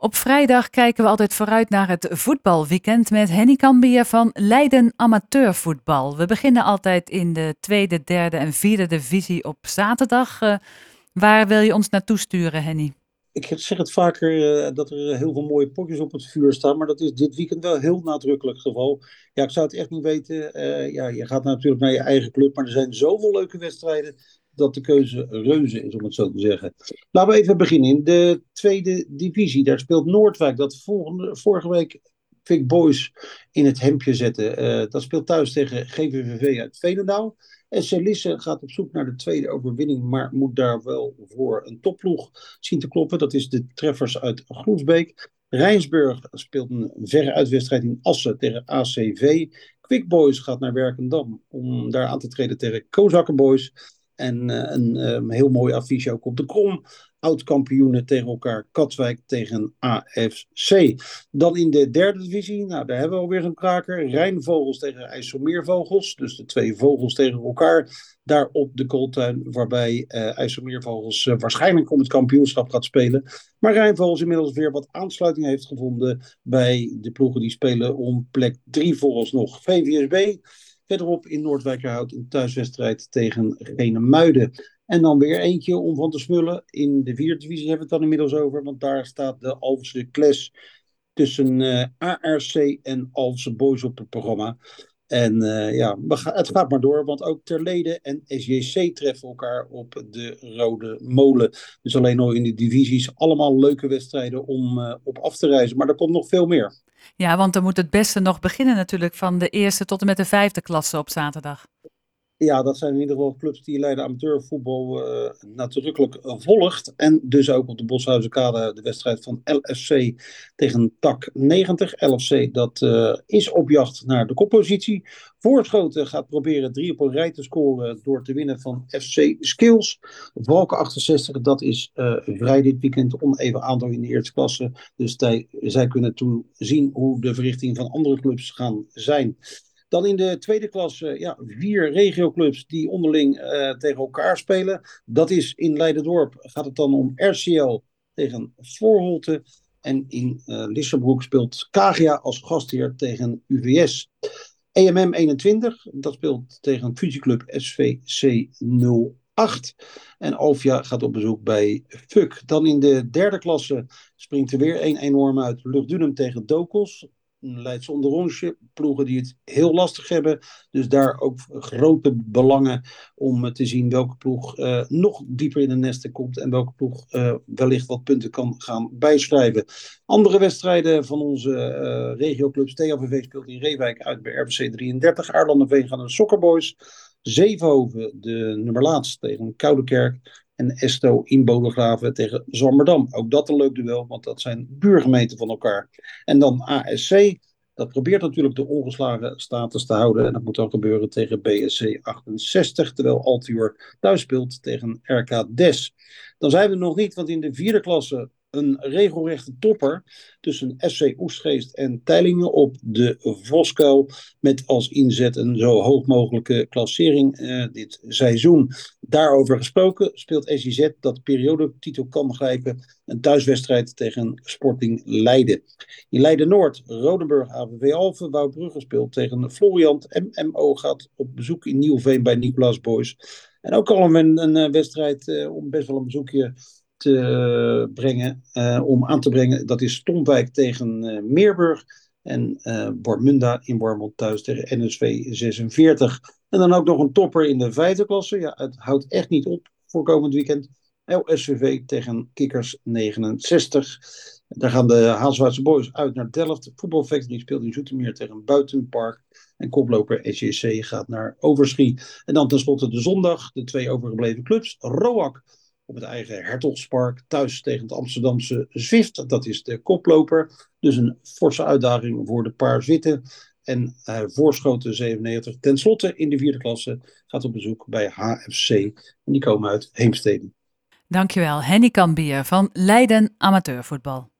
Op vrijdag kijken we altijd vooruit naar het voetbalweekend met Henny Cambier van Leiden Amateurvoetbal. We beginnen altijd in de tweede, derde en vierde divisie op zaterdag. Uh, waar wil je ons naartoe sturen, Henny? Ik zeg het vaker uh, dat er heel veel mooie potjes op het vuur staan, maar dat is dit weekend wel heel nadrukkelijk geval. Ja, ik zou het echt niet weten. Uh, ja, je gaat natuurlijk naar je eigen club, maar er zijn zoveel leuke wedstrijden dat de keuze reuze is, om het zo te zeggen. Laten we even beginnen. In de tweede divisie, daar speelt Noordwijk, dat volgende, vorige week Vic Boys in het hemdje zetten. Uh, dat speelt thuis tegen GVVV uit Veenendaal. En Celisse gaat op zoek naar de tweede overwinning, maar moet daar wel voor een topploeg zien te kloppen. Dat is de treffers uit Groesbeek. Rijnsburg speelt een verre uitwedstrijd in Assen tegen ACV. Quick Boys gaat naar Werkendam om daar aan te treden tegen Kozakkenboys. En uh, een um, heel mooi affiche ook op de krom. Oud-kampioenen tegen elkaar. Katwijk tegen AFC. Dan in de derde divisie. Nou, daar hebben we alweer een kraker. Rijnvogels tegen IJsselmeervogels. Dus de twee vogels tegen elkaar. Daar op de kooltuin. Waarbij uh, IJsselmeervogels uh, waarschijnlijk om het kampioenschap gaat spelen. Maar Rijnvogels inmiddels weer wat aansluiting heeft gevonden. Bij de ploegen die spelen om plek 3 vooralsnog. VVSB. Verderop in Noordwijkerhout een thuiswedstrijd tegen Genemuiden. En dan weer eentje om van te smullen. In de vierde divisie hebben we het dan inmiddels over. Want daar staat de Alpse Kles tussen uh, ARC en Alpse Boys op het programma. En uh, ja, het gaat maar door, want ook Terlede en SJC treffen elkaar op de Rode Molen. Dus alleen nog in de divisies allemaal leuke wedstrijden om uh, op af te reizen. Maar er komt nog veel meer. Ja, want dan moet het beste nog beginnen natuurlijk van de eerste tot en met de vijfde klasse op zaterdag. Ja, dat zijn in ieder geval clubs die Leiden amateurvoetbal uh, nadrukkelijk volgt. En dus ook op de Boshuizenkade de wedstrijd van LFC tegen TAC 90. LFC dat uh, is op jacht naar de koppositie. Voorschoten gaat proberen drie op een rij te scoren door te winnen van FC Skills. Valken 68, dat is vrij dit weekend oneven aantal in de eerste klasse. Dus zij, kunnen toen zien hoe de verrichtingen van andere clubs gaan zijn. Dan in de tweede klasse ja, vier regioclubs die onderling uh, tegen elkaar spelen. Dat is in Leidendorp gaat het dan om RCL tegen Voorholte. En in uh, Lissabroek speelt Kagia als gastheer tegen UVS. EMM 21, dat speelt tegen fusieclub SVC 08. En Alvia gaat op bezoek bij FUK. Dan in de derde klasse springt er weer één enorm uit. Luchtdunum tegen Dokos. Leids onderonsje, ploegen die het heel lastig hebben. Dus daar ook grote belangen om te zien welke ploeg uh, nog dieper in de nesten komt en welke ploeg uh, wellicht wat punten kan gaan bijschrijven. Andere wedstrijden van onze uh, regioclubs. THVV speelt in Reewijk uit bij RBC 33. Aarlandenveen gaan naar de Soccerboys. Zevenhoven, de nummer laatst tegen Koudekerk. En Esto in Bodegraven tegen Zwammerdam. Ook dat een leuk duel, want dat zijn buurgemeenten van elkaar. En dan ASC, dat probeert natuurlijk de ongeslagen status te houden. En dat moet dan gebeuren tegen BSC 68, terwijl Altior thuis speelt tegen RK Des. Dan zijn we nog niet, want in de vierde klasse een regelrechte topper tussen SC Oestgeest en Teilingen op de Voskuil. Met als inzet een zo hoog mogelijke klassering uh, dit seizoen. Daarover gesproken speelt SIZ dat de periodetitel kan grijpen. Een thuiswedstrijd tegen Sporting Leiden. In Leiden-Noord, Rodenburg, AVV Alphen, Woutbrugge speelt tegen Floriant. MMO gaat op bezoek in Nieuwveen bij Nicolaas Boys. En ook al een, een, een wedstrijd uh, om best wel een bezoekje te brengen, uh, om aan te brengen. Dat is Stompwijk tegen uh, Meerburg en uh, Bormunda in Bormond thuis tegen NSV 46. En dan ook nog een topper in de vijfde klasse. Ja, het houdt echt niet op voor komend weekend. LSVV tegen Kikkers 69. Daar gaan de Haalswaardse Boys uit naar Delft. Voetbal Factory speelt in Zoetermeer tegen Buitenpark. En koploper SJC gaat naar Overschie. En dan tenslotte de zondag, de twee overgebleven clubs. Roak op het eigen Hertogspark. Thuis tegen het Amsterdamse Zwift. Dat is de koploper. Dus een forse uitdaging voor de paar Zwitten. En uh, Voorschoten 97. Ten slotte in de vierde klasse gaat op bezoek bij HFC. En die komen uit Heemstede. Dankjewel, Henny Kambier van Leiden Amateurvoetbal.